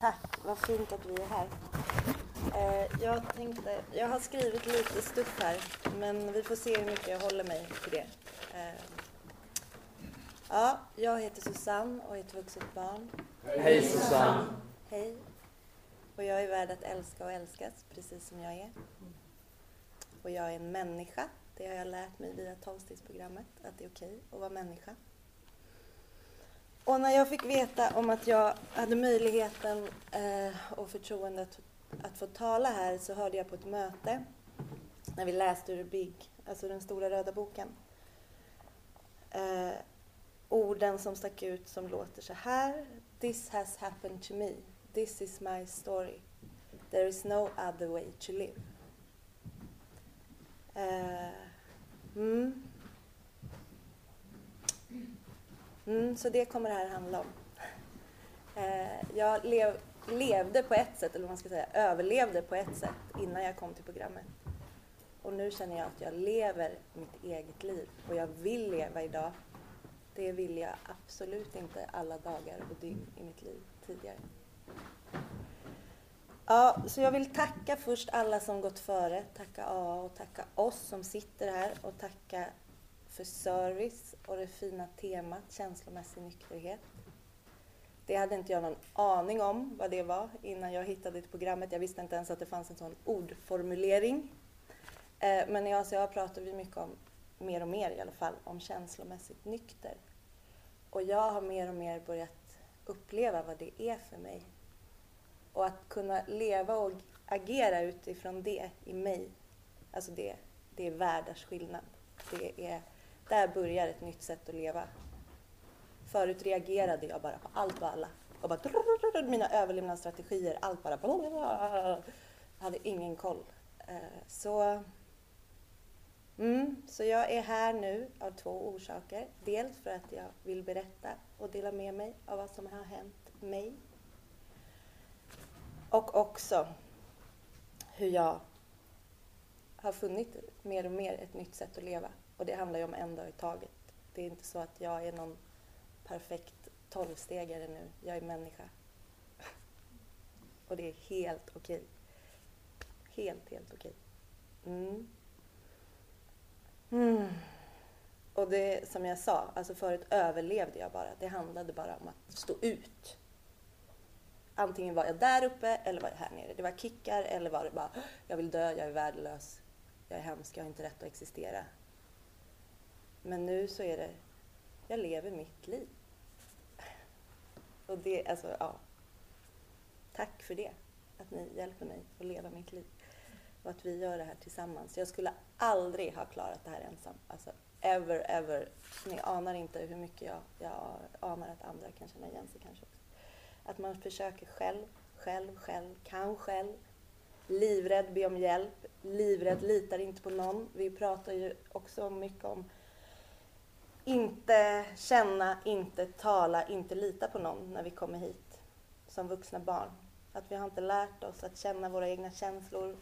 Tack, vad fint att vi är här. Eh, jag tänkte, jag har skrivit lite stuff här, men vi får se hur mycket jag håller mig till det. Eh, ja, jag heter Susanne och är ett vuxet barn. Hej Susanne! Hej. Och jag är värd att älska och älskas, precis som jag är. Och jag är en människa. Det har jag lärt mig via tolvstegsprogrammet, att det är okej att vara människa. Och när jag fick veta om att jag hade möjligheten eh, och förtroendet att få tala här så hörde jag på ett möte när vi läste ur Big, alltså den stora röda boken. Eh, orden som stack ut som låter så här. This has happened to me. This is my story. There is no other way to live. Eh, mm. Mm, så det kommer det här handla om. Eh, jag lev, levde på ett sätt, eller vad man ska säga, överlevde på ett sätt innan jag kom till programmet. Och nu känner jag att jag lever mitt eget liv och jag vill leva idag. Det ville jag absolut inte alla dagar och dygn i mitt liv tidigare. Ja, så jag vill tacka först alla som gått före, tacka AA och tacka oss som sitter här och tacka för service och det fina temat känslomässig nykterhet. Det hade inte jag någon aning om vad det var innan jag hittade det programmet. Jag visste inte ens att det fanns en sån ordformulering. Eh, men i ACA pratar vi mycket om, mer och mer i alla fall, om känslomässigt nykter. Och jag har mer och mer börjat uppleva vad det är för mig. Och att kunna leva och agera utifrån det i mig, alltså det, det är världars skillnad. Det är där börjar ett nytt sätt att leva. Förut reagerade jag bara på allt och alla. Och bara, mina överlevnadsstrategier, allt bara... Jag hade ingen koll. Eh, så, mm, så jag är här nu av två orsaker. Dels för att jag vill berätta och dela med mig av vad som har hänt mig. Och också hur jag har funnit mer och mer ett nytt sätt att leva. Och det handlar ju om en dag i taget. Det är inte så att jag är någon perfekt tolvstegare nu. Jag är människa. Och det är helt okej. Helt, helt okej. Mm. Mm. Och det som jag sa, alltså förut överlevde jag bara. Det handlade bara om att stå ut. Antingen var jag där uppe eller var jag här nere. Det var kickar eller var det bara, jag vill dö, jag är värdelös, jag är hemsk, jag har inte rätt att existera. Men nu så är det, jag lever mitt liv. Och det, alltså ja. Tack för det, att ni hjälper mig att leva mitt liv. Och att vi gör det här tillsammans. Jag skulle aldrig ha klarat det här ensam. Alltså ever, ever. Ni anar inte hur mycket jag, jag anar att andra kan känna igen sig kanske också. Att man försöker själv, själv, själv, kan själv. Livrädd, be om hjälp. Livrädd, litar inte på någon. Vi pratar ju också mycket om inte känna, inte tala, inte lita på någon när vi kommer hit som vuxna barn. Att vi har inte lärt oss att känna våra egna känslor.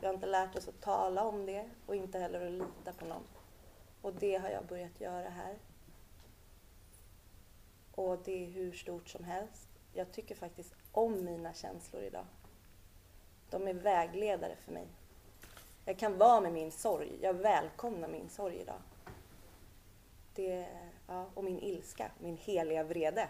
Vi har inte lärt oss att tala om det och inte heller att lita på någon. Och det har jag börjat göra här. Och det är hur stort som helst. Jag tycker faktiskt om mina känslor idag. De är vägledare för mig. Jag kan vara med min sorg. Jag välkomnar min sorg idag det, ja, och min ilska, min heliga vrede.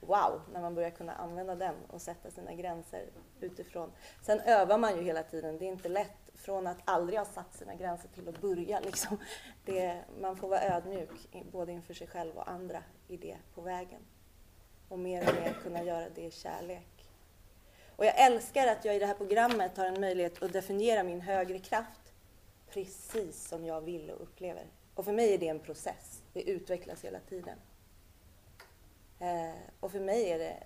Wow, när man börjar kunna använda den och sätta sina gränser utifrån. Sen övar man ju hela tiden. Det är inte lätt från att aldrig ha satt sina gränser till att börja. Liksom. Det, man får vara ödmjuk både inför sig själv och andra i det på vägen. Och mer och mer kunna göra det i kärlek. Och jag älskar att jag i det här programmet har en möjlighet att definiera min högre kraft precis som jag vill och upplever. Och för mig är det en process. Det utvecklas hela tiden. Eh, och för mig är det...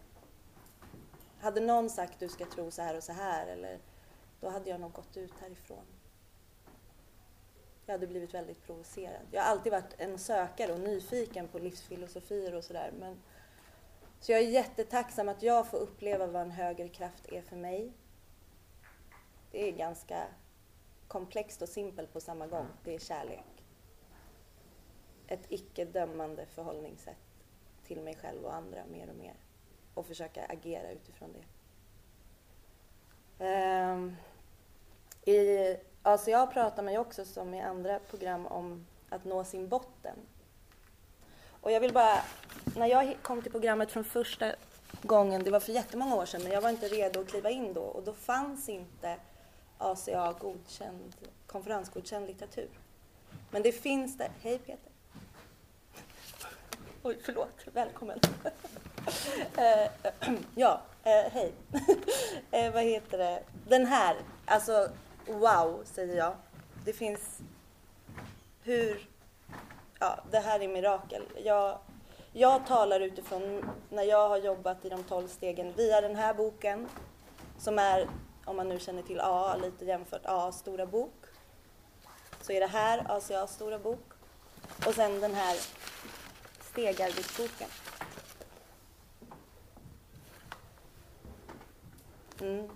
Hade någon sagt du ska tro så här och så här, eller, då hade jag nog gått ut härifrån. Jag hade blivit väldigt provocerad. Jag har alltid varit en sökare och nyfiken på livsfilosofier och sådär. Men, så jag är jättetacksam att jag får uppleva vad en högre kraft är för mig. Det är ganska komplext och simpelt på samma gång. Det är kärlek ett icke-dömande förhållningssätt till mig själv och andra mer och mer och försöka agera utifrån det. Um, I alltså ACA pratar man ju också som i andra program om att nå sin botten. Och jag vill bara, när jag kom till programmet från första gången, det var för jättemånga år sedan, men jag var inte redo att kliva in då och då fanns inte ACA godkänd, konferensgodkänd litteratur. Men det finns det. Hej Peter! Oj, förlåt. Välkommen. Eh, ja, eh, hej. Eh, vad heter det? Den här, alltså wow, säger jag. Det finns hur... Ja, det här är mirakel. Jag, jag talar utifrån när jag har jobbat i de tolv stegen via den här boken som är, om man nu känner till A lite jämfört AA stora bok. Så är det här ACA stora bok. Och sen den här Stegarviksboken. Mm.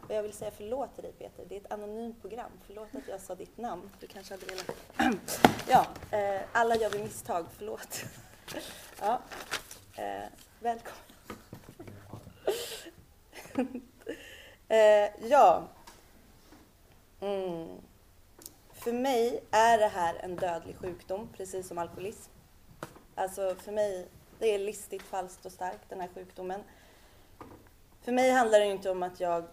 Och jag vill säga förlåt till dig Peter, det är ett anonymt program. Förlåt att jag sa ditt namn. Du kanske hade velat... ja, eh, alla gör vi misstag, förlåt. ja, eh, välkommen. eh, ja. Mm. För mig är det här en dödlig sjukdom, precis som alkoholism. Alltså för mig, det är listigt, falskt och starkt, den här sjukdomen. För mig handlar det inte om att jag,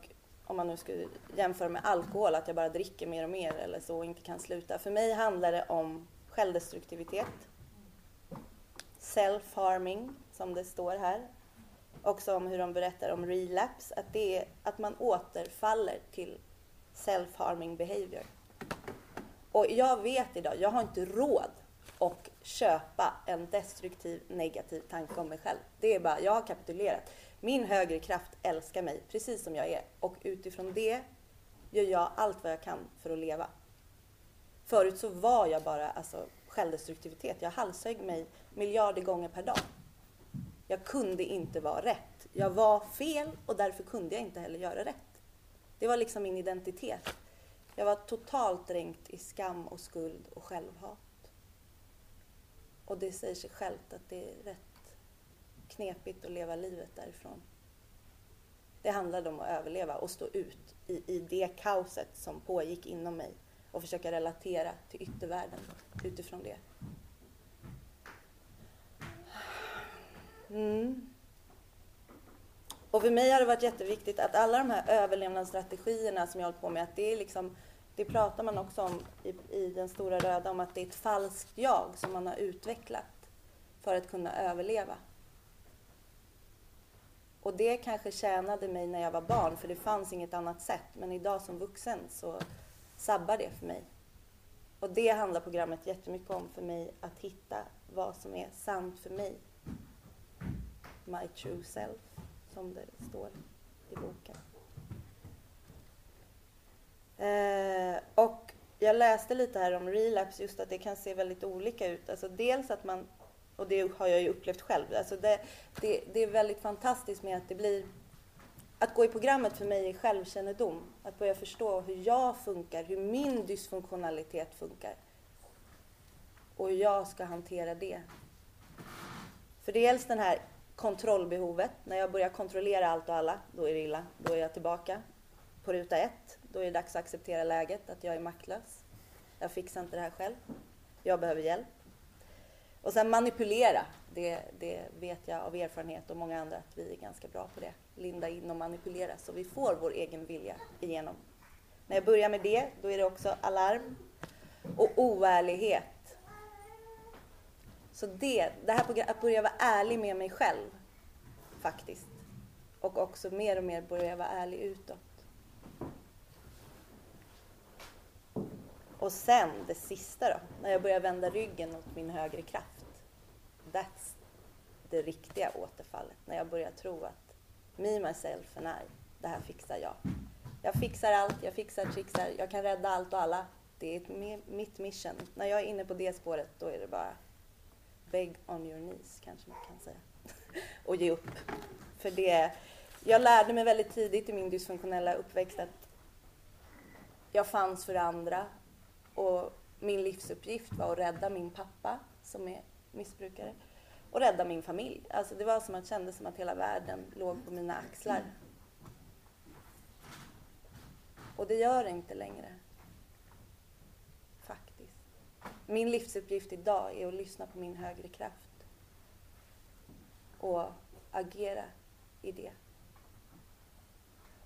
om man nu skulle jämföra med alkohol, att jag bara dricker mer och mer eller så och inte kan sluta. För mig handlar det om självdestruktivitet. Self-harming, som det står här. Också om hur de berättar om relapse, att det är att man återfaller till self-harming behavior. Och jag vet idag, jag har inte råd och köpa en destruktiv negativ tanke om mig själv. Det är bara, jag har kapitulerat. Min högre kraft älskar mig precis som jag är och utifrån det gör jag allt vad jag kan för att leva. Förut så var jag bara alltså, självdestruktivitet. Jag halshögg mig miljarder gånger per dag. Jag kunde inte vara rätt. Jag var fel och därför kunde jag inte heller göra rätt. Det var liksom min identitet. Jag var totalt dränkt i skam och skuld och självhat. Och det säger sig självt att det är rätt knepigt att leva livet därifrån. Det handlade om att överleva och stå ut i, i det kaoset som pågick inom mig och försöka relatera till yttervärlden utifrån det. Mm. Och för mig har det varit jätteviktigt att alla de här överlevnadsstrategierna som jag hållit på med, att det är liksom det pratar man också om i, i den stora röda, om att det är ett falskt jag som man har utvecklat för att kunna överleva. Och det kanske tjänade mig när jag var barn, för det fanns inget annat sätt. Men idag som vuxen så sabbar det för mig. Och det handlar programmet jättemycket om för mig, att hitta vad som är sant för mig. My true self, som det står i boken. Eh, och jag läste lite här om relapse, just att det kan se väldigt olika ut. Alltså dels att man, och det har jag ju upplevt själv, alltså det, det, det är väldigt fantastiskt med att det blir att gå i programmet för mig är självkännedom. Att börja förstå hur jag funkar, hur min dysfunktionalitet funkar. Och hur jag ska hantera det. För dels den här kontrollbehovet. När jag börjar kontrollera allt och alla, då är det illa. Då är jag tillbaka på ruta ett. Då är det dags att acceptera läget, att jag är maktlös. Jag fixar inte det här själv. Jag behöver hjälp. Och sen manipulera. Det, det vet jag av erfarenhet och många andra att vi är ganska bra på det. Linda in och manipulera så vi får vår egen vilja igenom. När jag börjar med det, då är det också alarm och oärlighet. Så det, det här att börja vara ärlig med mig själv faktiskt. Och också mer och mer börja vara ärlig utåt. Och sen det sista då, när jag börjar vända ryggen åt min högre kraft. That's det riktiga återfallet. När jag börjar tro att me, myself and I, det här fixar jag. Jag fixar allt, jag fixar, trixar, jag kan rädda allt och alla. Det är mitt mission. När jag är inne på det spåret, då är det bara beg on your knees, kanske man kan säga. och ge upp. För det, jag lärde mig väldigt tidigt i min dysfunktionella uppväxt att jag fanns för andra och min livsuppgift var att rädda min pappa som är missbrukare och rädda min familj. Alltså det var som att det kändes som att hela världen låg på mina axlar. Och det gör det inte längre. Faktiskt. Min livsuppgift idag är att lyssna på min högre kraft. Och agera i det.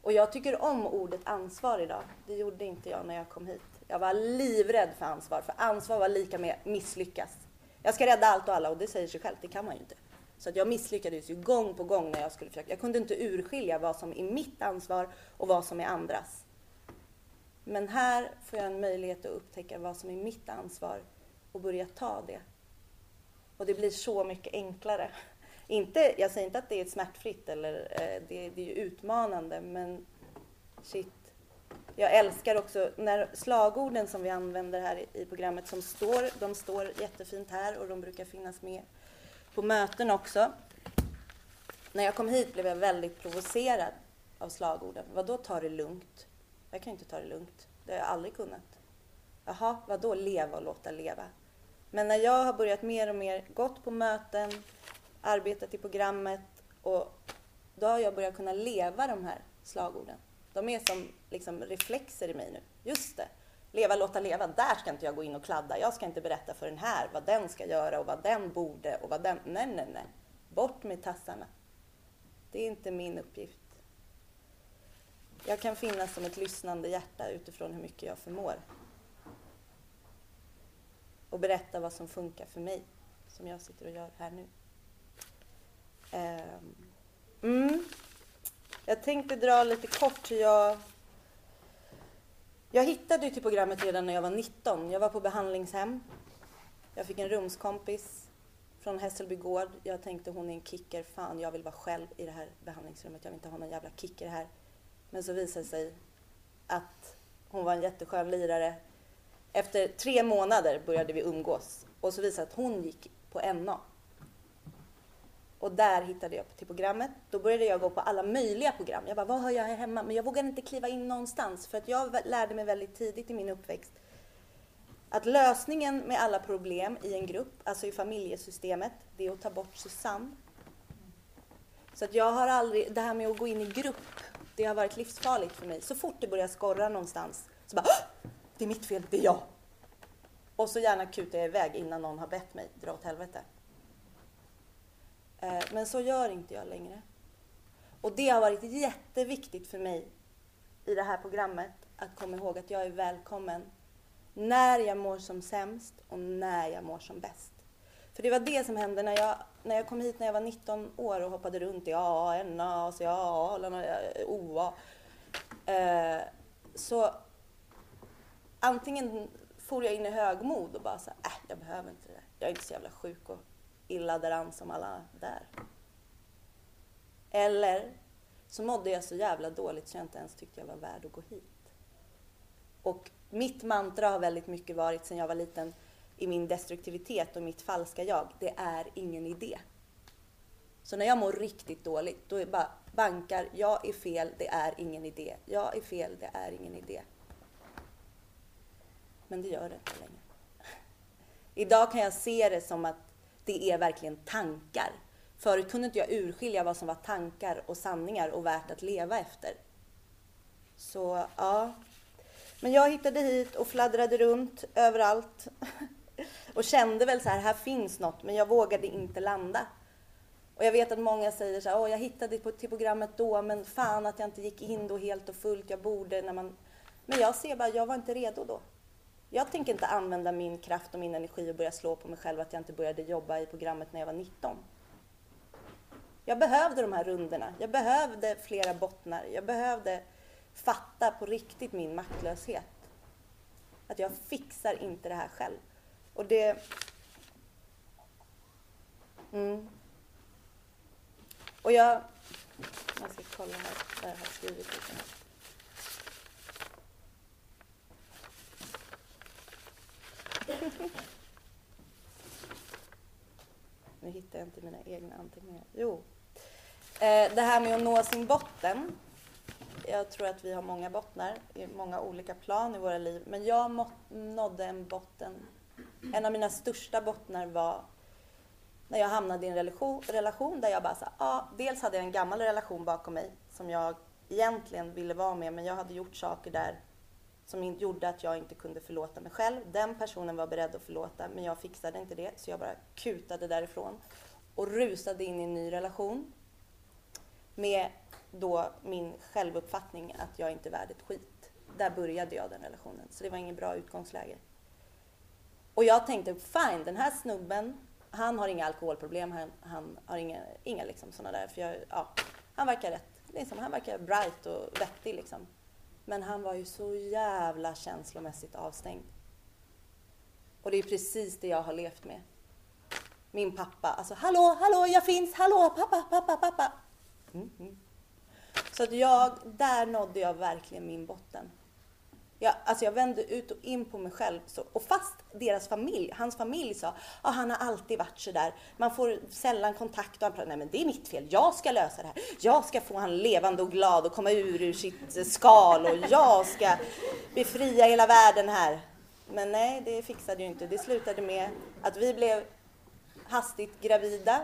Och jag tycker om ordet ansvar idag. Det gjorde inte jag när jag kom hit. Jag var livrädd för ansvar, för ansvar var lika med misslyckas. Jag ska rädda allt och alla och det säger sig självt, det kan man ju inte. Så att jag misslyckades ju gång på gång när jag skulle försöka. Jag kunde inte urskilja vad som är mitt ansvar och vad som är andras. Men här får jag en möjlighet att upptäcka vad som är mitt ansvar och börja ta det. Och det blir så mycket enklare. Inte, jag säger inte att det är smärtfritt eller eh, det, det är utmanande, men shit. Jag älskar också när slagorden som vi använder här i, i programmet som står, de står jättefint här och de brukar finnas med på möten också. När jag kom hit blev jag väldigt provocerad av slagorden. Vadå, ta det lugnt? Jag kan inte ta det lugnt. Det har jag aldrig kunnat. Jaha, vadå, leva och låta leva? Men när jag har börjat mer och mer gått på möten, arbetat i programmet och då har jag börjat kunna leva de här slagorden. De är som liksom reflexer i mig nu. Just det, leva, låta leva. Där ska inte jag gå in och kladda. Jag ska inte berätta för den här vad den ska göra och vad den borde och vad den... Nej, nej, nej. Bort med tassarna. Det är inte min uppgift. Jag kan finnas som ett lyssnande hjärta utifrån hur mycket jag förmår. Och berätta vad som funkar för mig, som jag sitter och gör här nu. Ehm, mm. Jag tänkte dra lite kort hur jag... Jag hittade ju till programmet redan när jag var 19. Jag var på behandlingshem. Jag fick en rumskompis från Hässelby gård. Jag tänkte hon är en kicker. Fan, jag vill vara själv i det här behandlingsrummet. Jag vill inte ha någon jävla kicker här. Men så visade det sig att hon var en jätteskön lirare. Efter tre månader började vi umgås och så visade det att hon gick på NA. Och där hittade jag till programmet. Då började jag gå på alla möjliga program. Jag bara, vad har jag här hemma? Men jag vågade inte kliva in någonstans för att jag lärde mig väldigt tidigt i min uppväxt att lösningen med alla problem i en grupp, alltså i familjesystemet, det är att ta bort Susanne. Så att jag har aldrig, det här med att gå in i grupp, det har varit livsfarligt för mig. Så fort det börjar skorra någonstans så bara, det är mitt fel, det är jag. Och så gärna kutar jag iväg innan någon har bett mig dra åt helvete. Eh, men så gör inte jag längre. Och det har varit jätteviktigt för mig i det här programmet att komma ihåg att jag är välkommen när jag mår som sämst och när jag mår som bäst. För det var det som hände när jag, när jag kom hit när jag var 19 år och hoppade runt i AA, NA, CA, OA. Eh, så antingen for jag in i högmod och bara så äh, jag behöver inte det Jag är inte så jävla sjuk och illa däran som alla där. Eller så mådde jag så jävla dåligt så jag inte ens tyckte jag var värd att gå hit. Och mitt mantra har väldigt mycket varit sedan jag var liten i min destruktivitet och mitt falska jag. Det är ingen idé. Så när jag mår riktigt dåligt, då är bara bankar, jag är fel, det är ingen idé. Jag är fel, det är ingen idé. Men det gör det inte längre. Idag kan jag se det som att det är verkligen tankar. Förut kunde inte jag urskilja vad som var tankar och sanningar och värt att leva efter. Så ja. Men jag hittade hit och fladdrade runt överallt. Och kände väl så här, här finns något, men jag vågade inte landa. Och jag vet att många säger så här, Åh, jag hittade till programmet då, men fan att jag inte gick in då helt och fullt, jag borde när man... Men jag ser bara, jag var inte redo då. Jag tänker inte använda min kraft och min energi och börja slå på mig själv att jag inte började jobba i programmet när jag var 19. Jag behövde de här rundorna. Jag behövde flera bottnar. Jag behövde fatta på riktigt min maktlöshet. Att jag fixar inte det här själv. Och det... Mm. Och jag... Jag ska kolla här vad jag har skrivit. nu hittar jag inte mina egna anteckningar. Jo. Eh, det här med att nå sin botten. Jag tror att vi har många bottnar i många olika plan i våra liv. Men jag nådde en botten. En av mina största bottnar var när jag hamnade i en relation, relation där jag bara sa, ja, dels hade jag en gammal relation bakom mig som jag egentligen ville vara med men jag hade gjort saker där som gjorde att jag inte kunde förlåta mig själv. Den personen var beredd att förlåta men jag fixade inte det så jag bara kutade därifrån och rusade in i en ny relation med då min självuppfattning att jag inte är värd ett skit. Där började jag den relationen så det var ingen bra utgångsläge. Och jag tänkte, fine, den här snubben, han har inga alkoholproblem, han, han har inga, inga liksom sådana där, för jag, ja, han verkar rätt, liksom, han verkar bright och vettig liksom. Men han var ju så jävla känslomässigt avstängd. Och det är precis det jag har levt med. Min pappa, alltså hallå, hallå, jag finns, hallå, pappa, pappa, pappa. Mm, -hmm. Så att jag, där nådde jag verkligen min botten. Jag, alltså jag vände ut och in på mig själv. Så, och fast deras familj, hans familj sa att han har alltid varit så där. Man får sällan kontakt och han pratar, nej men det är mitt fel. Jag ska lösa det här. Jag ska få han levande och glad och komma ur, ur sitt eh, skal och jag ska befria hela världen här. Men nej, det fixade ju inte. Det slutade med att vi blev hastigt gravida.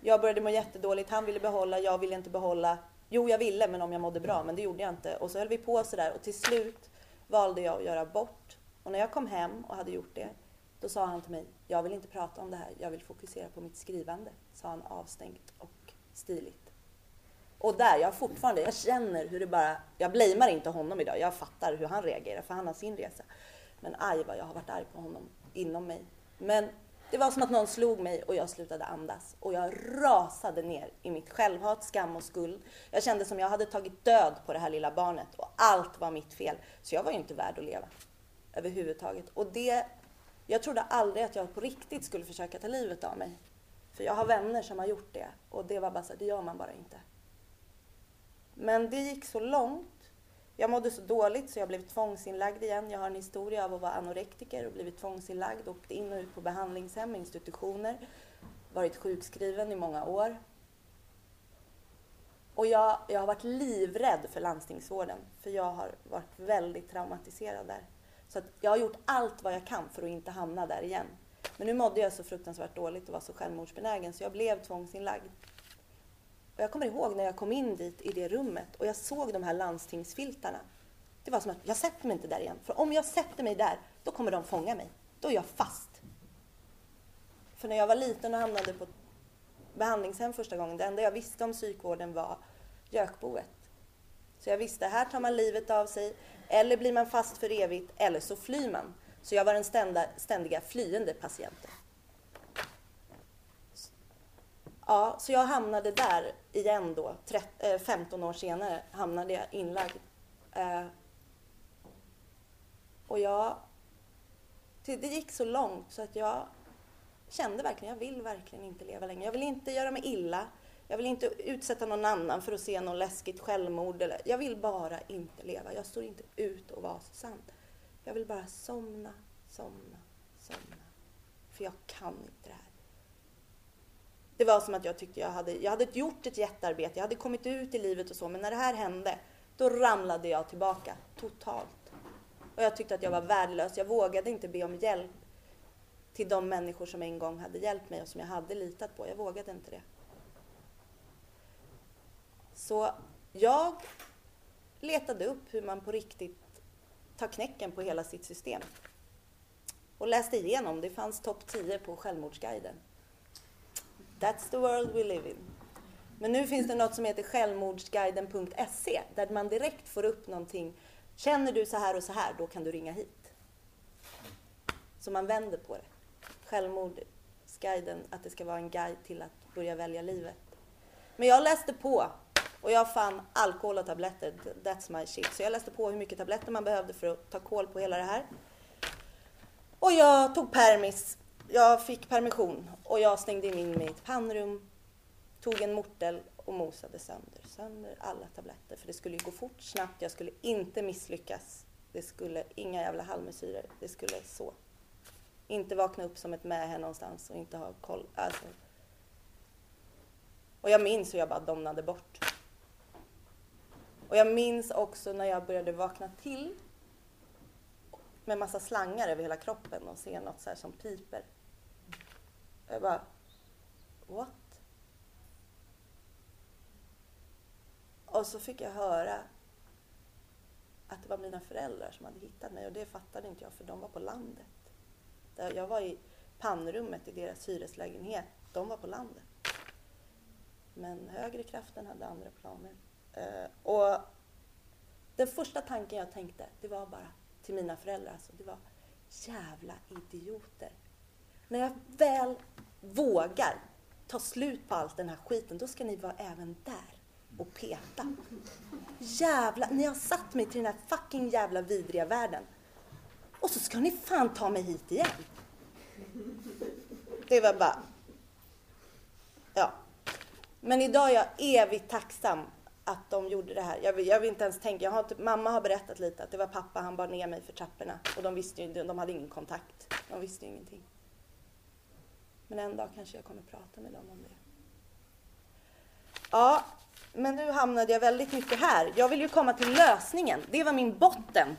Jag började må jättedåligt. Han ville behålla, jag ville inte behålla. Jo, jag ville, men om jag mådde bra, men det gjorde jag inte. Och så höll vi på sådär och till slut valde jag att göra abort. Och när jag kom hem och hade gjort det, då sa han till mig, jag vill inte prata om det här, jag vill fokusera på mitt skrivande, sa han avstängt och stiligt. Och där, jag fortfarande, jag känner hur det bara, jag blamear inte honom idag, jag fattar hur han reagerar, för han har sin resa. Men aj vad jag har varit arg på honom inom mig. Men det var som att någon slog mig och jag slutade andas. Och jag rasade ner i mitt självhat, skam och skuld. Jag kände som jag hade tagit död på det här lilla barnet och allt var mitt fel. Så jag var ju inte värd att leva överhuvudtaget. Och det, jag trodde aldrig att jag på riktigt skulle försöka ta livet av mig. För jag har vänner som har gjort det och det var bara så det gör man bara inte. Men det gick så långt jag mådde så dåligt så jag blev tvångsinlagd igen. Jag har en historia av att vara anorektiker och blivit tvångsinlagd. Åkt in och ut på behandlingshem, institutioner. Varit sjukskriven i många år. Och jag, jag har varit livrädd för landstingsvården. För jag har varit väldigt traumatiserad där. Så att jag har gjort allt vad jag kan för att inte hamna där igen. Men nu mådde jag så fruktansvärt dåligt och var så självmordsbenägen så jag blev tvångsinlagd. Och jag kommer ihåg när jag kom in dit i det rummet och jag såg de här landstingsfiltarna. Det var som att jag sätter mig inte där igen. För om jag sätter mig där, då kommer de fånga mig. Då är jag fast. För när jag var liten och hamnade på behandlingshem första gången, det enda jag visste om psykvården var gökboet. Så jag visste, här tar man livet av sig, eller blir man fast för evigt, eller så flyr man. Så jag var den ständiga flyende patienten. Ja, så jag hamnade där igen då, 15 eh, år senare hamnade jag inlagd. Eh, och jag, det gick så långt så att jag kände verkligen, jag vill verkligen inte leva längre. Jag vill inte göra mig illa. Jag vill inte utsätta någon annan för att se något läskigt självmord. Eller, jag vill bara inte leva. Jag står inte ut och vara så sant. Jag vill bara somna, somna, somna. För jag kan inte det här. Det var som att jag tyckte jag hade, jag hade gjort ett jättearbete, jag hade kommit ut i livet och så, men när det här hände, då ramlade jag tillbaka totalt. Och jag tyckte att jag var värdelös. Jag vågade inte be om hjälp till de människor som en gång hade hjälpt mig och som jag hade litat på. Jag vågade inte det. Så jag letade upp hur man på riktigt tar knäcken på hela sitt system. Och läste igenom, det fanns topp 10 på Självmordsguiden. That's the world we live in. Men nu finns det något som heter självmordsguiden.se där man direkt får upp någonting. Känner du så här och så här, då kan du ringa hit. Så man vänder på det. Självmordsguiden, att det ska vara en guide till att börja välja livet. Men jag läste på och jag fann alkohol och tabletter, that's my shit. Så jag läste på hur mycket tabletter man behövde för att ta koll på hela det här. Och jag tog permis jag fick permission och jag stängde in mig i ett pannrum, tog en mortel och mosade sönder, sönder alla tabletter. För det skulle ju gå fort, snabbt, jag skulle inte misslyckas. Det skulle, inga jävla halvmesyrer, det skulle så. Inte vakna upp som ett mähä någonstans och inte ha koll. Alltså. Och jag minns hur jag bara domnade bort. Och jag minns också när jag började vakna till med massa slangar över hela kroppen och ser något så här som piper. Jag bara, what? Och så fick jag höra att det var mina föräldrar som hade hittat mig och det fattade inte jag för de var på landet. Jag var i pannrummet i deras hyreslägenhet, de var på landet. Men högre kraften hade andra planer. Eh, och den första tanken jag tänkte, det var bara till mina föräldrar, alltså, det var jävla idioter. När jag väl vågar ta slut på allt den här skiten, då ska ni vara även där och peta. Jävla, ni har satt mig till den här fucking jävla vidriga världen. Och så ska ni fan ta mig hit igen. Det var bara... Ja. Men idag är jag evigt tacksam att de gjorde det här. Jag vill, jag vill inte ens tänka. Jag har typ, mamma har berättat lite att det var pappa, han bar ner mig för trapporna. Och de visste ju, de hade ingen kontakt. De visste ju ingenting. Men en dag kanske jag kommer prata med dem om det. Ja, men nu hamnade jag väldigt mycket här. Jag vill ju komma till lösningen. Det var min botten.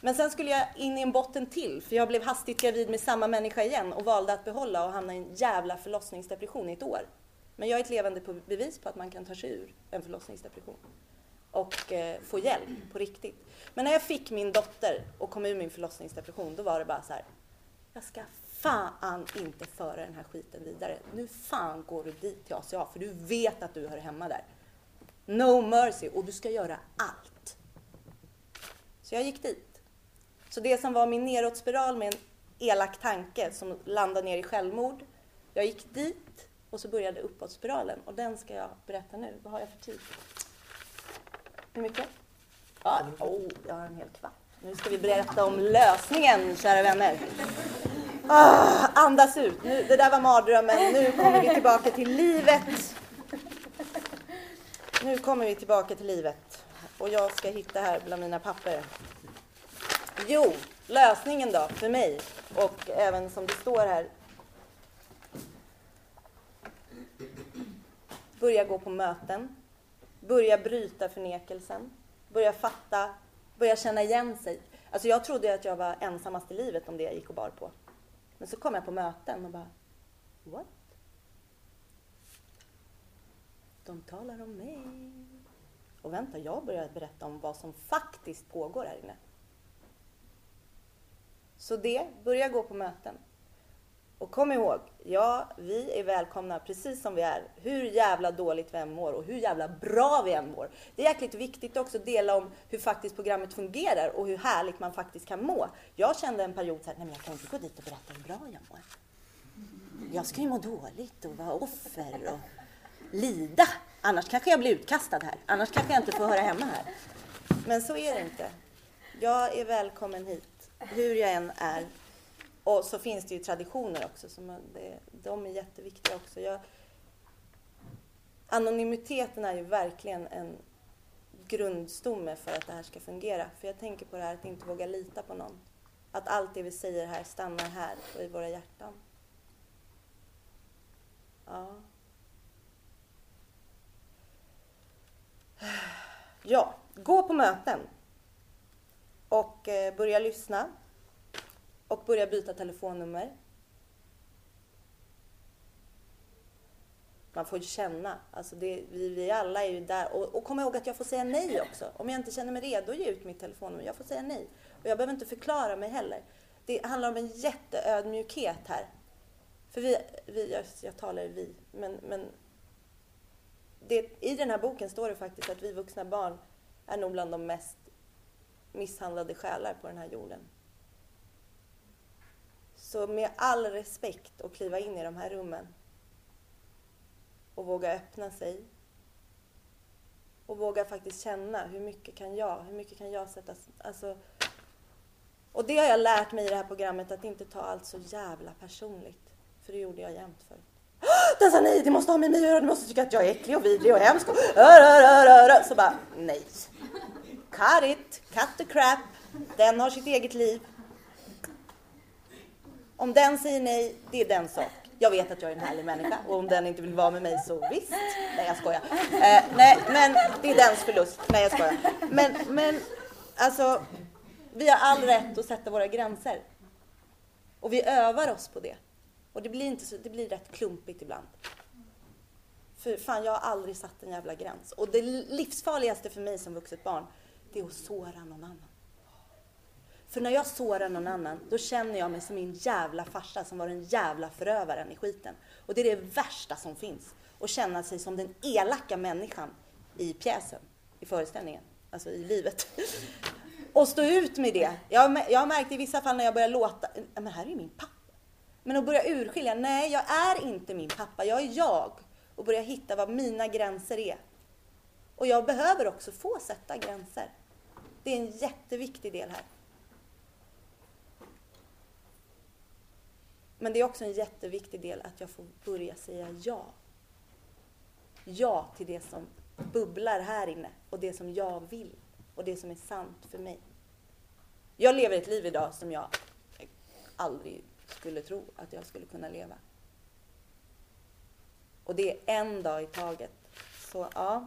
Men sen skulle jag in i en botten till, för jag blev hastigt gravid med samma människa igen och valde att behålla och hamna i en jävla förlossningsdepression i ett år. Men jag är ett levande bevis på att man kan ta sig ur en förlossningsdepression och eh, få hjälp på riktigt. Men när jag fick min dotter och kom ur min förlossningsdepression, då var det bara så här. Jag ska fan inte föra den här skiten vidare. Nu fan går du dit till ACA, för du vet att du hör hemma där. No mercy, och du ska göra allt. Så jag gick dit. Så det som var min nedåtspiral med en elak tanke som landade ner i självmord. Jag gick dit och så började uppåtspiralen och den ska jag berätta nu. Vad har jag för tid? Hur mycket? Ja, oh, jag har en hel kvart. Nu ska vi berätta om lösningen, kära vänner. Ah, andas ut. Nu, det där var mardrömmen. Nu kommer vi tillbaka till livet. Nu kommer vi tillbaka till livet. Och jag ska hitta här bland mina papper. Jo, lösningen då, för mig och även som det står här. Börja gå på möten. Börja bryta förnekelsen. Börja fatta. Börja känna igen sig. Alltså jag trodde att jag var ensammast i livet om det jag gick och bar på. Men så kom jag på möten och bara, what? De talar om mig. Och vänta, jag börjar berätta om vad som faktiskt pågår här inne. Så det, börja gå på möten. Och kom ihåg, ja, vi är välkomna precis som vi är. Hur jävla dåligt vi än mår och hur jävla bra vi än mår. Det är jäkligt viktigt också att dela om hur faktiskt programmet fungerar och hur härligt man faktiskt kan må. Jag kände en period så här, nej men jag kan inte gå dit och berätta hur bra jag mår. Jag ska ju må dåligt och vara offer och lida. Annars kanske jag blir utkastad här. Annars kanske jag inte får höra hemma här. Men så är det inte. Jag är välkommen hit, hur jag än är och så finns det ju traditioner också, som det, de är jätteviktiga också. Jag, anonymiteten är ju verkligen en grundstomme för att det här ska fungera. För jag tänker på det här att inte våga lita på någon. Att allt det vi säger här stannar här och i våra hjärtan. Ja. Ja, gå på möten. Och eh, börja lyssna och börja byta telefonnummer. Man får ju känna. Alltså det, vi, vi alla är ju där. Och, och kom ihåg att jag får säga nej också. Om jag inte känner mig redo att ge ut mitt telefonnummer, jag får säga nej. Och jag behöver inte förklara mig heller. Det handlar om en jätteödmjukhet här. För vi, vi jag, jag talar i vi, men, men det, i den här boken står det faktiskt att vi vuxna barn är nog bland de mest misshandlade själar på den här jorden. Så med all respekt att kliva in i de här rummen och våga öppna sig och våga faktiskt känna hur mycket kan jag, hur mycket kan jag sätta, alltså och det har jag lärt mig i det här programmet att inte ta allt så jävla personligt. För det gjorde jag jämt förut. Den sa nej, det måste ha med mig att göra, du måste tycka att jag är äcklig och vidrig och hemsk. Och, så bara, nej. Cut it, cut the crap. Den har sitt eget liv. Om den säger nej, det är den sak. Jag vet att jag är en härlig människa och om den inte vill vara med mig så visst. Nej, jag skojar. Eh, nej, men det är dens förlust. Nej, jag skojar. Men, men alltså, vi har all rätt att sätta våra gränser. Och vi övar oss på det. Och det blir, inte så, det blir rätt klumpigt ibland. För fan, jag har aldrig satt en jävla gräns. Och det livsfarligaste för mig som vuxet barn, det är att såra någon annan. För när jag sårar någon annan, då känner jag mig som min jävla farsa som var den jävla förövaren i skiten. Och det är det värsta som finns. Att känna sig som den elaka människan i pjäsen, i föreställningen, alltså i livet. Och stå ut med det. Jag, jag har märkt i vissa fall när jag börjar låta, men här är ju min pappa. Men att börja urskilja, nej jag är inte min pappa, jag är jag. Och börja hitta vad mina gränser är. Och jag behöver också få sätta gränser. Det är en jätteviktig del här. Men det är också en jätteviktig del att jag får börja säga ja. Ja till det som bubblar här inne och det som jag vill och det som är sant för mig. Jag lever ett liv idag som jag aldrig skulle tro att jag skulle kunna leva. Och det är en dag i taget. Så ja.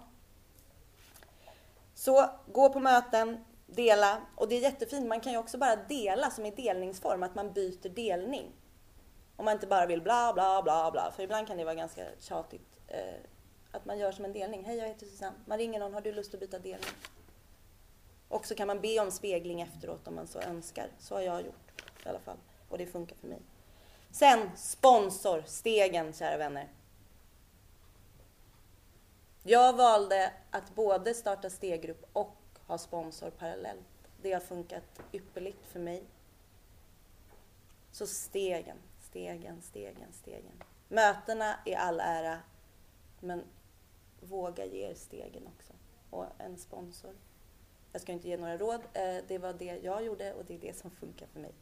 Så gå på möten, dela. Och det är jättefint, man kan ju också bara dela som i delningsform, att man byter delning. Om man inte bara vill bla bla bla bla, för ibland kan det vara ganska tjatigt. Eh, att man gör som en delning. Hej, jag heter Susanne. Man ringer någon, har du lust att byta delning? Och så kan man be om spegling efteråt om man så önskar. Så har jag gjort i alla fall. Och det funkar för mig. Sen sponsor, stegen kära vänner. Jag valde att både starta steggrupp och ha sponsor parallellt. Det har funkat ypperligt för mig. Så stegen, stegen, stegen, stegen. Mötena är all ära, men våga ge er stegen också. Och en sponsor. Jag ska inte ge några råd. Eh, det var det jag gjorde och det är det som funkar för mig.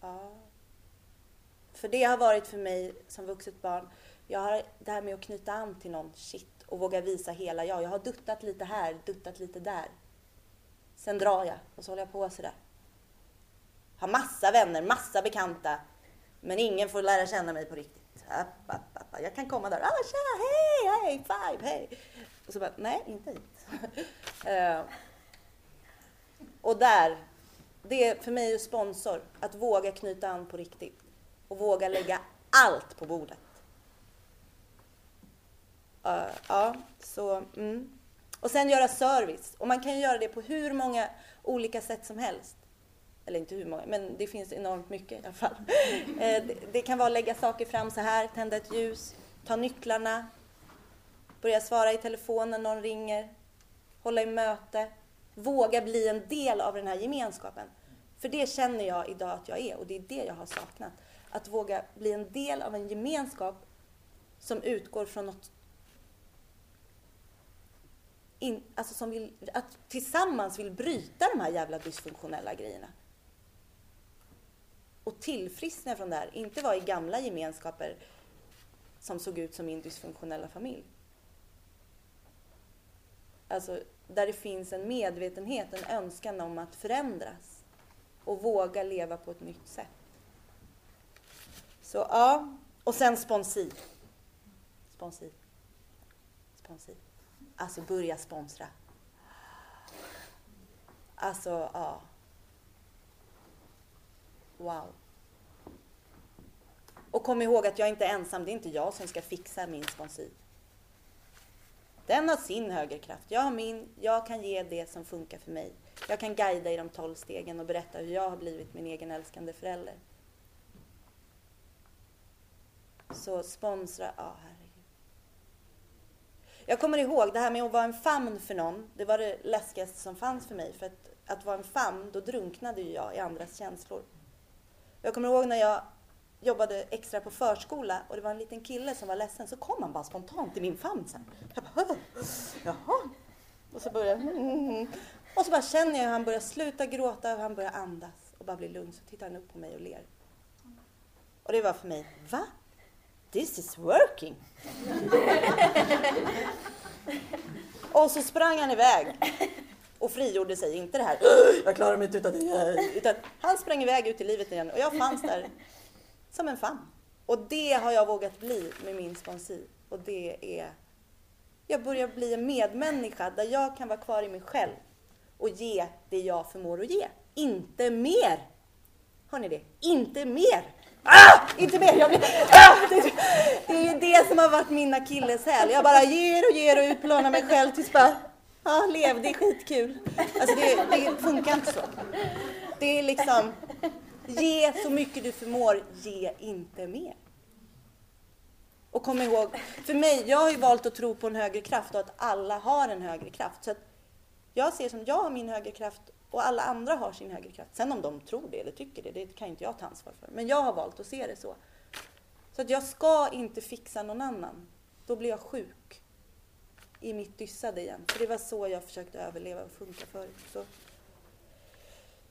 Ja. För det har varit för mig som vuxet barn, jag har det här med att knyta an till någon, shit, och våga visa hela jag. Jag har duttat lite här, duttat lite där. Sen drar jag och så håller jag på sådär. Har massa vänner, massa bekanta, men ingen får lära känna mig på riktigt. Jag kan komma där, ah, tja, hej, hej, five, hej. Och så bara, nej, inte hit. uh, och där, det är för mig är sponsor, att våga knyta an på riktigt. Och våga lägga allt på bordet. Uh, ja, så, mm. Och sen göra service. Och man kan ju göra det på hur många olika sätt som helst. Eller inte hur många, men det finns enormt mycket i alla fall. Eh, det kan vara att lägga saker fram så här, tända ett ljus, ta nycklarna, börja svara i telefon när någon ringer, hålla i möte, våga bli en del av den här gemenskapen. För det känner jag idag att jag är och det är det jag har saknat. Att våga bli en del av en gemenskap som utgår från något in, alltså som vill, att tillsammans vill bryta de här jävla dysfunktionella grejerna och tillfriskna från det här. Inte vara i gamla gemenskaper som såg ut som min dysfunktionella familj. Alltså, där det finns en medvetenhet, en önskan om att förändras och våga leva på ett nytt sätt. Så ja, och sen sponsi. Sponsi. Sponsi. Alltså börja sponsra. Alltså, ja. Wow. Och kom ihåg att jag inte är ensam. Det är inte jag som ska fixa min sponsor. Den har sin högerkraft. Jag har min. Jag kan ge det som funkar för mig. Jag kan guida i de tolv stegen och berätta hur jag har blivit min egen älskande förälder. Så sponsra, ja herregud. Jag kommer ihåg det här med att vara en famn för någon. Det var det läskigaste som fanns för mig. För att, att vara en famn, då drunknade ju jag i andras känslor. Jag kommer ihåg när jag jobbade extra på förskola och det var en liten kille som var ledsen så kom han bara spontant i min famn sen. Jag bara, jaha. Och så började mm. Och så bara känner jag hur han börjar sluta gråta och han börjar andas och bara blir lugn. Så tittar han upp på mig och ler. Och det var för mig, va? This is working! och så sprang han iväg och frigjorde sig. Inte det här, jag klarar mig inte utan dig! Utan han sprang iväg ut i livet igen och jag fanns där som en fan. Och det har jag vågat bli med min sponsor. Och det är... Jag börjar bli en medmänniska där jag kan vara kvar i mig själv och ge det jag förmår att ge. Inte mer! Hör ni det? Inte mer! Ah! Inte mer! Jag blir, ah! det, det är ju det som har varit min akilleshäl. Jag bara ger och ger och utplånar mig själv tills bara, ja, lev, det är skitkul. Alltså det, det funkar inte så. Det är liksom, ge så mycket du förmår, ge inte mer. Och kom ihåg, för mig, jag har ju valt att tro på en högre kraft och att alla har en högre kraft. Så att jag ser som jag har min högre kraft och alla andra har sin högre kraft. Sen om de tror det eller tycker det, det kan inte jag ta ansvar för. Men jag har valt att se det så. Så att jag ska inte fixa någon annan. Då blir jag sjuk i mitt dyssade igen. För det var så jag försökte överleva och funka förut. Så.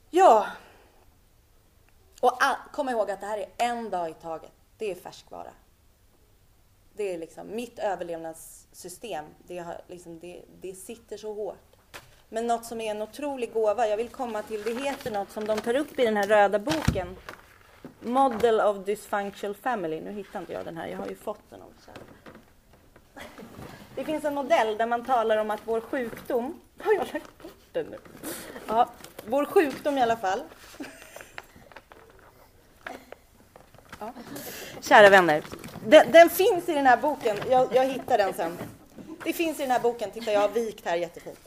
Ja. Och kom ihåg att det här är en dag i taget. Det är färskvara. Det är liksom mitt överlevnadssystem. Det, har liksom, det, det sitter så hårt. Men något som är en otrolig gåva, jag vill komma till, det heter något som de tar upp i den här röda boken. Model of Dysfunctional Family. Nu hittar inte jag den här, jag har ju fått den också. Det finns en modell där man talar om att vår sjukdom... Har jag lagt bort den nu? Ja, vår sjukdom i alla fall. Ja. Kära vänner, den, den, finns i den här boken. Jag, jag hittar den sen. Det finns i den här boken. Titta, jag har vikt här jättefint.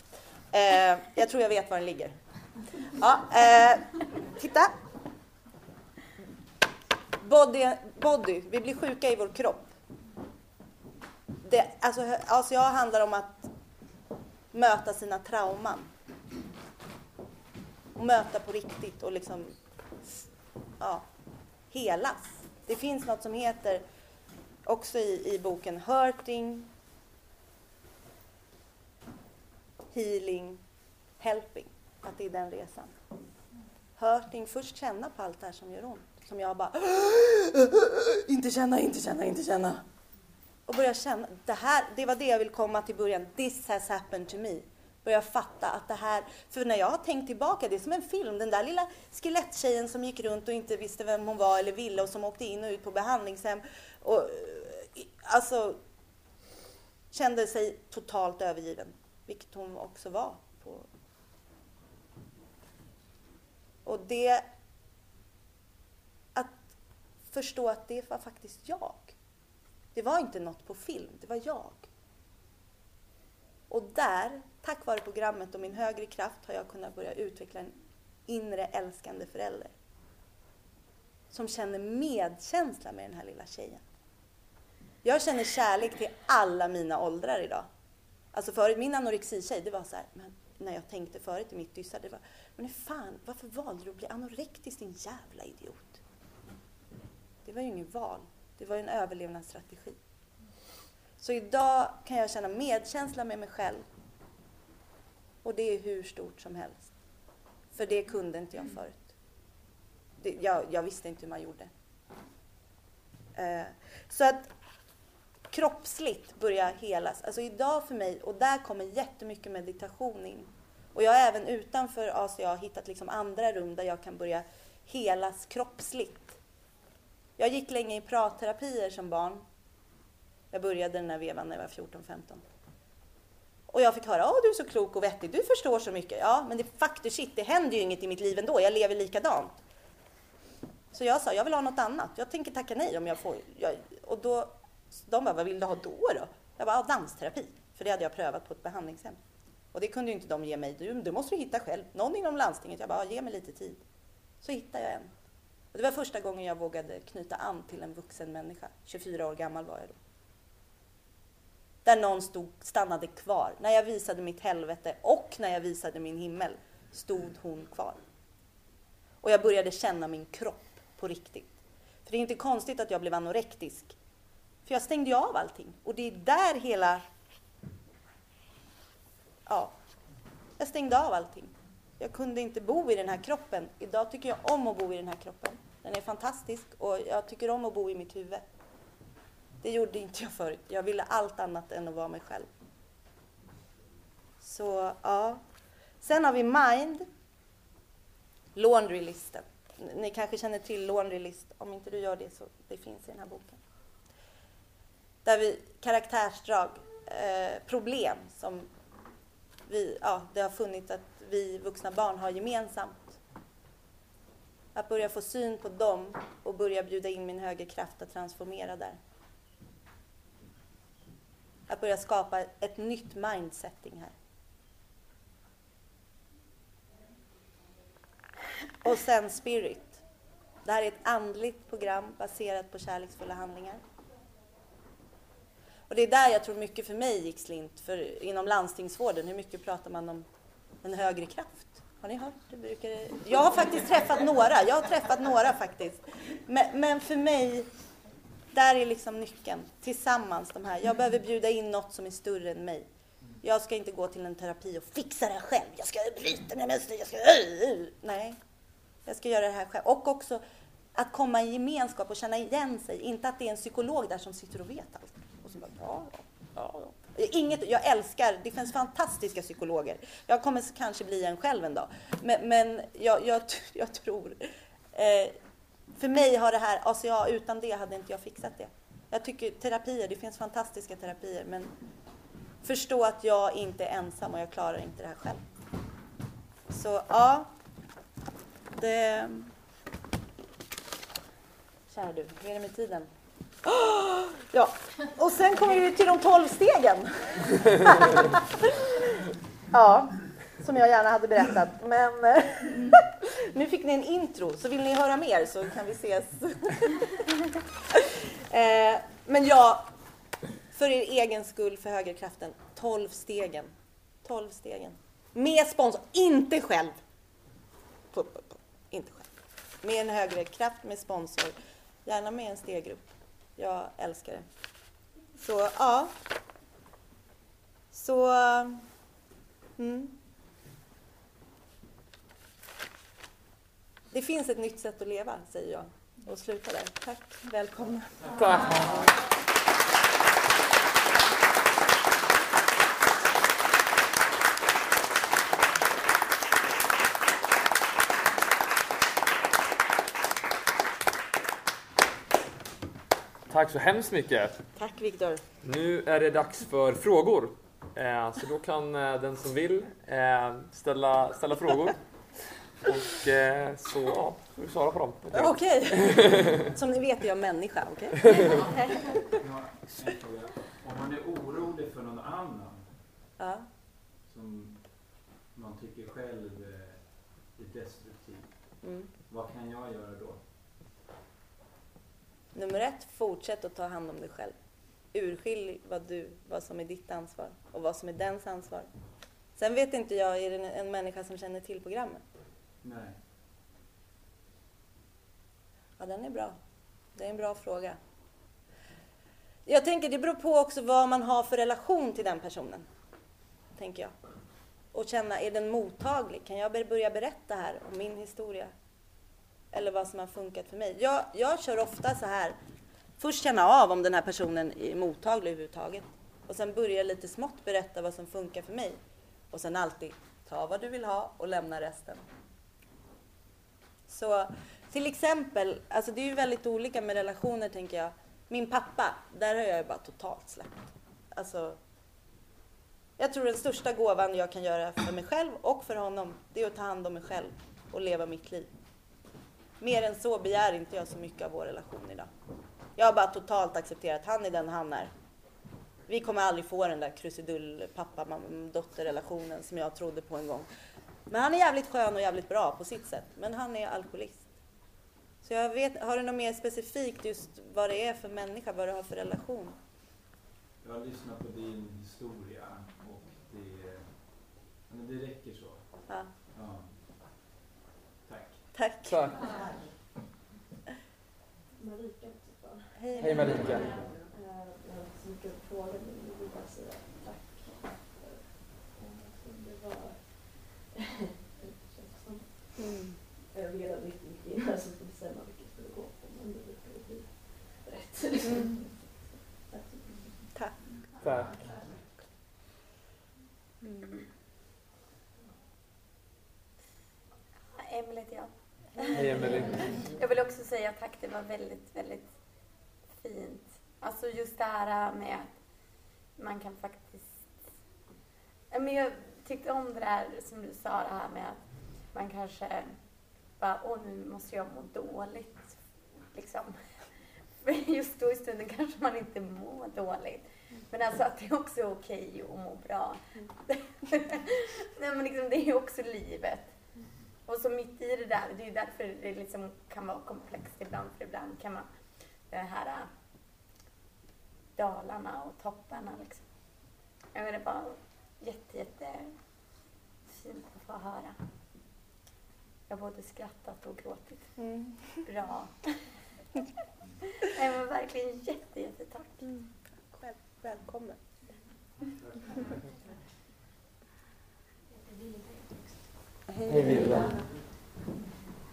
Eh, jag tror jag vet var den ligger. Ja, eh, titta. Body, body, vi blir sjuka i vår kropp. Det, alltså, alltså jag handlar om att möta sina trauman. Och möta på riktigt och liksom ja, helas. Det finns något som heter, också i, i boken, hurting, healing, helping. Att det är den resan. Hurting, först känna på allt det här som gör ont. Som jag bara, inte känna, inte känna, inte känna. Och börja känna, det här, det var det jag ville komma till början. This has happened to me. Börja fatta att det här, för när jag har tänkt tillbaka, det är som en film. Den där lilla skeletttjejen som gick runt och inte visste vem hon var eller ville och som åkte in och ut på behandlingshem. Och, eh, alltså, kände sig totalt övergiven. Vilket hon också var. På. Och det... Att förstå att det var faktiskt jag. Det var inte något på film, det var jag. Och där, tack vare programmet och min högre kraft, har jag kunnat börja utveckla en inre älskande förälder. Som känner medkänsla med den här lilla tjejen. Jag känner kärlek till alla mina åldrar idag. Alltså förut, min anorexitjej, det var så här, men när jag tänkte förut i mitt dyssa, det var, men fan, varför valde du att bli anorektisk din jävla idiot? Det var ju ingen val, det var ju en överlevnadsstrategi. Så idag kan jag känna medkänsla med mig själv. Och det är hur stort som helst. För det kunde inte jag förut. Det, jag, jag, visste inte hur man gjorde. Eh, så att kroppsligt börja helas. Alltså idag för mig, och där kommer jättemycket meditation in. Och jag har även utanför ACA hittat liksom andra rum där jag kan börja helas kroppsligt. Jag gick länge i pratterapier som barn. Jag började den här vevan när jag var 14-15. Och jag fick höra, att du är så klok och vettig, du förstår så mycket. Ja, men det faktiskt shit, det händer ju inget i mitt liv ändå, jag lever likadant. Så jag sa, jag vill ha något annat. Jag tänker tacka nej om jag får. Jag, och då de bara, vad vill du ha då? då? Jag bara, dansterapi. För det hade jag prövat på ett behandlingshem. Och det kunde ju inte de ge mig. Du, du måste du hitta själv. Någon inom landstinget. Jag bara, ge mig lite tid. Så hittade jag en. Och det var första gången jag vågade knyta an till en vuxen människa. 24 år gammal var jag då. Där någon stod, stannade kvar. När jag visade mitt helvete och när jag visade min himmel stod hon kvar. Och jag började känna min kropp på riktigt. För det är inte konstigt att jag blev anorektisk för jag stängde ju av allting. Och det är där hela... Ja, jag stängde av allting. Jag kunde inte bo i den här kroppen. Idag tycker jag om att bo i den här kroppen. Den är fantastisk och jag tycker om att bo i mitt huvud. Det gjorde inte jag förut. Jag ville allt annat än att vara mig själv. Så ja. Sen har vi Mind. Laundrylisten. Ni kanske känner till Laundry List. Om inte du gör det så det finns i den här boken där vi, karaktärsdrag, eh, problem som vi, ja, det har funnits att vi vuxna barn har gemensamt. Att börja få syn på dem och börja bjuda in min högre kraft att transformera där. Att börja skapa ett nytt mindsetting här. Och sen spirit. Det här är ett andligt program baserat på kärleksfulla handlingar. Och det är där jag tror mycket för mig gick slint, för inom landstingsvården, hur mycket pratar man om en högre kraft? Har ni hört? Det brukar... Jag har faktiskt träffat några, jag har träffat några faktiskt. Men, men för mig, där är liksom nyckeln. Tillsammans de här. Jag behöver bjuda in något som är större än mig. Jag ska inte gå till en terapi och fixa det här själv. Jag ska bryta mina mönster. Jag ska... Nej, jag ska göra det här själv. Och också att komma i gemenskap och känna igen sig. Inte att det är en psykolog där som sitter och vet allt. Och så bara, ja, ja, ja. Inget, jag älskar, det finns fantastiska psykologer. Jag kommer kanske bli en själv en dag. Men, men jag, jag, jag tror... Eh, för mig har det här, alltså ja, utan det hade inte jag fixat det. Jag tycker terapier, det finns fantastiska terapier, men förstå att jag inte är ensam och jag klarar inte det här själv. Så ja, det... Kära du, hur är det med tiden? Ja, och sen kommer vi till de tolv stegen. Ja, som jag gärna hade berättat. Men nu fick ni en intro, så vill ni höra mer så kan vi ses. Eh, men ja, för er egen skull, för högerkraften, tolv stegen. Tolv stegen. Med sponsor, inte själv. Inte själv. Med en högre kraft, med sponsor. Gärna med en steggrupp. Jag älskar det. Så ja. Så... Mm. Det finns ett nytt sätt att leva, säger jag. Och sluta där. Tack. Välkomna. Tack. Tack så hemskt mycket. Tack Viktor. Nu är det dags för frågor. Eh, så då kan eh, den som vill eh, ställa, ställa frågor. Och eh, så ja, får vi svara på dem. Okej. Okay. Som ni vet är jag människa, okej? Okay? Om man är orolig för någon annan ja. som man tycker själv är destruktiv. Mm. Vad kan jag göra då? Nummer ett, fortsätt att ta hand om dig själv. Urskilj vad, du, vad som är ditt ansvar och vad som är dens ansvar. Sen vet inte jag, är det en människa som känner till programmet? Nej. Ja, den är bra. Det är en bra fråga. Jag tänker det beror på också vad man har för relation till den personen. Tänker jag. Och känna, är den mottaglig? Kan jag börja berätta här om min historia? Eller vad som har funkat för mig. Jag, jag kör ofta så här, först känna av om den här personen är mottaglig överhuvudtaget och sen börja lite smått berätta vad som funkar för mig. Och sen alltid ta vad du vill ha och lämna resten. Så till exempel, alltså det är ju väldigt olika med relationer tänker jag. Min pappa, där har jag ju bara totalt släppt. Alltså, jag tror den största gåvan jag kan göra för mig själv och för honom, det är att ta hand om mig själv och leva mitt liv. Mer än så begär inte jag så mycket av vår relation idag. Jag har bara totalt accepterat, han är den han är. Vi kommer aldrig få den där krusidull pappa dotter relationen som jag trodde på en gång. Men han är jävligt skön och jävligt bra på sitt sätt. Men han är alkoholist. Så jag vet, har du något mer specifikt just vad det är för människa, vad du har för relation? Jag har lyssnat på din historia och det, men det räcker så. Ja. ja. Tack. Tack. Marika Hej, Hej Marika. Jag har inte så mycket frågor, men jag vill bara säga tack. Det var... mm. Jag ville riktigt mycket innan så får bestämma vilket jag skulle gå på, men det brukar bli rätt. Mm. Tack. Tack. Mm. Emelie heter jag. Hej Emelie. Jag vill också säga tack, det var väldigt, väldigt fint. Alltså just det här med att man kan faktiskt... Men jag tyckte om det där som du sa, det här med att man kanske bara, åh nu måste jag må dåligt. Liksom. För just då i stunden kanske man inte mår dåligt. Men alltså att det är också okej att må bra. Nej men liksom det är ju också livet. Och så mitt i det där, det är därför det liksom kan vara komplext ibland. För ibland kan man, det här äh, dalarna och topparna liksom. Jag menar bara jätte, jätte fint att få höra. Jag har både skrattat och gråtit. Mm. Bra. Nej men verkligen jätte, jättetack. Mm. Själv, välkommen. Hej Villa.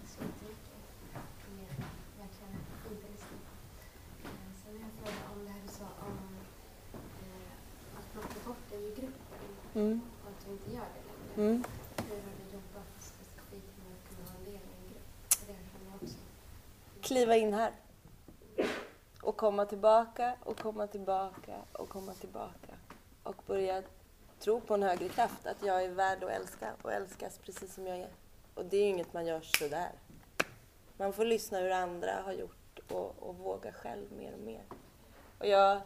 Så jag tänker mer verkligen fint att lyssna på. Eh, Sen har jag en fråga om det här du sa om eh, att plocka bort dig i gruppen Mm. och att du inte gör det längre. Mm. Hur har du jobbat specifikt med att kunna vara en del i en grupp? För det kan man också. Kliva in här. Och komma tillbaka och komma tillbaka och komma tillbaka. Och börja tro på en högre kraft, att jag är värd att älska och älskas precis som jag är. Och det är ju inget man gör sådär. Man får lyssna hur andra har gjort och, och våga själv mer och mer. Och jag...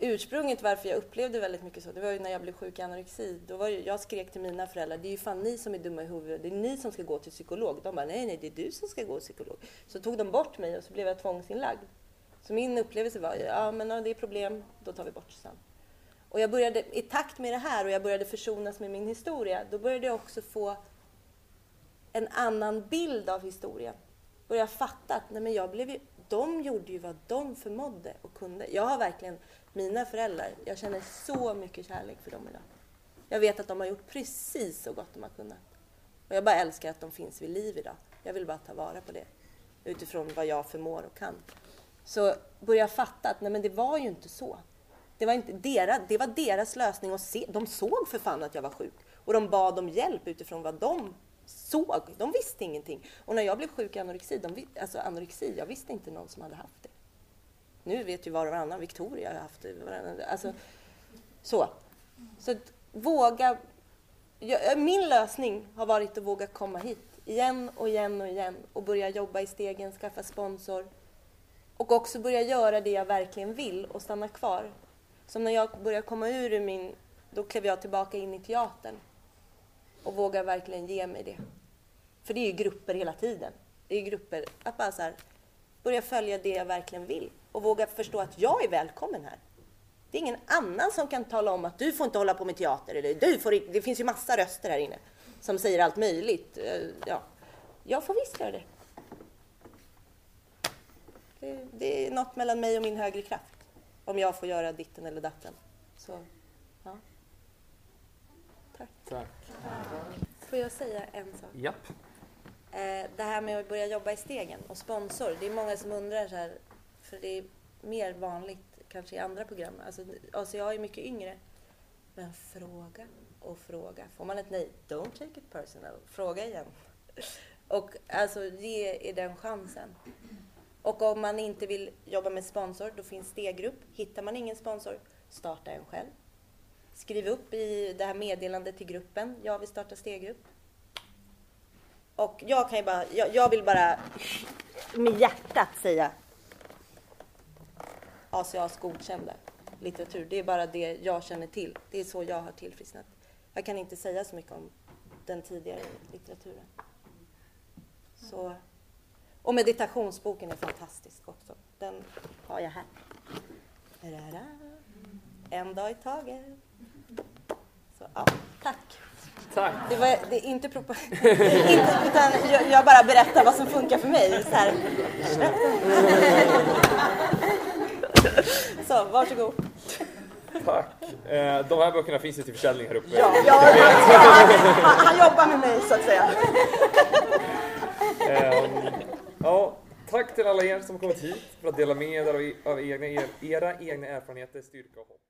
Ursprunget varför jag upplevde väldigt mycket så, det var ju när jag blev sjuk i anorexi. Då var ju, jag skrek till mina föräldrar, det är ju fan ni som är dumma i huvudet, det är ni som ska gå till psykolog. De bara, nej nej det är du som ska gå till psykolog. Så tog de bort mig och så blev jag tvångsinlagd. Så min upplevelse var, ja men ja, det är problem, då tar vi bort det sen. Och jag började, i takt med det här och jag började försonas med min historia, då började jag också få en annan bild av historien. Började fatta att nej men jag blev ju, de gjorde ju vad de förmådde och kunde. Jag har verkligen, mina föräldrar, jag känner så mycket kärlek för dem idag. Jag vet att de har gjort precis så gott de har kunnat. Och jag bara älskar att de finns vid liv idag. Jag vill bara ta vara på det utifrån vad jag förmår och kan. Så började jag fatta att nej men det var ju inte så. Det var, inte deras, det var deras lösning att se. De såg för fan att jag var sjuk. Och de bad om hjälp utifrån vad de såg. De visste ingenting. Och när jag blev sjuk i anorexi, de, alltså anorexi, jag visste inte någon som hade haft det. Nu vet ju var och varannan. Victoria har haft varannan- Alltså, så. Så våga. Jag, min lösning har varit att våga komma hit igen och igen och igen och börja jobba i stegen, skaffa sponsor och också börja göra det jag verkligen vill och stanna kvar. Som när jag började komma ur ur min, då klev jag tillbaka in i teatern och vågar verkligen ge mig det. För det är ju grupper hela tiden. Det är grupper, att bara så här, börja följa det jag verkligen vill och våga förstå att jag är välkommen här. Det är ingen annan som kan tala om att du får inte hålla på med teater eller du får. Det finns ju massa röster här inne som säger allt möjligt. Eh, Ja, jag får visst göra det. Det, det är något mellan mig och min högre kraft. Om jag får göra ditten eller datten. Så, ja. Tack. Tack. Får jag säga en sak? Japp. Eh, det här med att börja jobba i stegen och sponsor. Det är många som undrar så här, för det är mer vanligt kanske i andra program. Alltså, alltså jag är mycket yngre. Men fråga och fråga. Får man ett nej, don't take it personal. Fråga igen. Och alltså ge er den chansen. Och om man inte vill jobba med sponsor, då finns steggrupp. Hittar man ingen sponsor, starta en själv. Skriv upp i det här meddelandet till gruppen, jag vill starta steggrupp. Och jag kan ju bara, jag, jag vill bara med hjärtat säga ACAs godkända litteratur. Det är bara det jag känner till. Det är så jag har tillfrisknat. Jag kan inte säga så mycket om den tidigare litteraturen. Så. Och meditationsboken är fantastisk också. Den har jag här. En dag i taget. Så, ja, tack. Tack. Det var det är inte inte, utan jag, jag bara berättar vad som funkar för mig. Så, här. Så varsågod. Tack. Eh, de här böckerna finns ju till försäljning här uppe. Ja, ja, han, han jobbar med mig så att säga. Ehm, ja, tack till alla er som kommit hit för att dela med er av, av egna, er, era egna erfarenheter, styrka och hopp.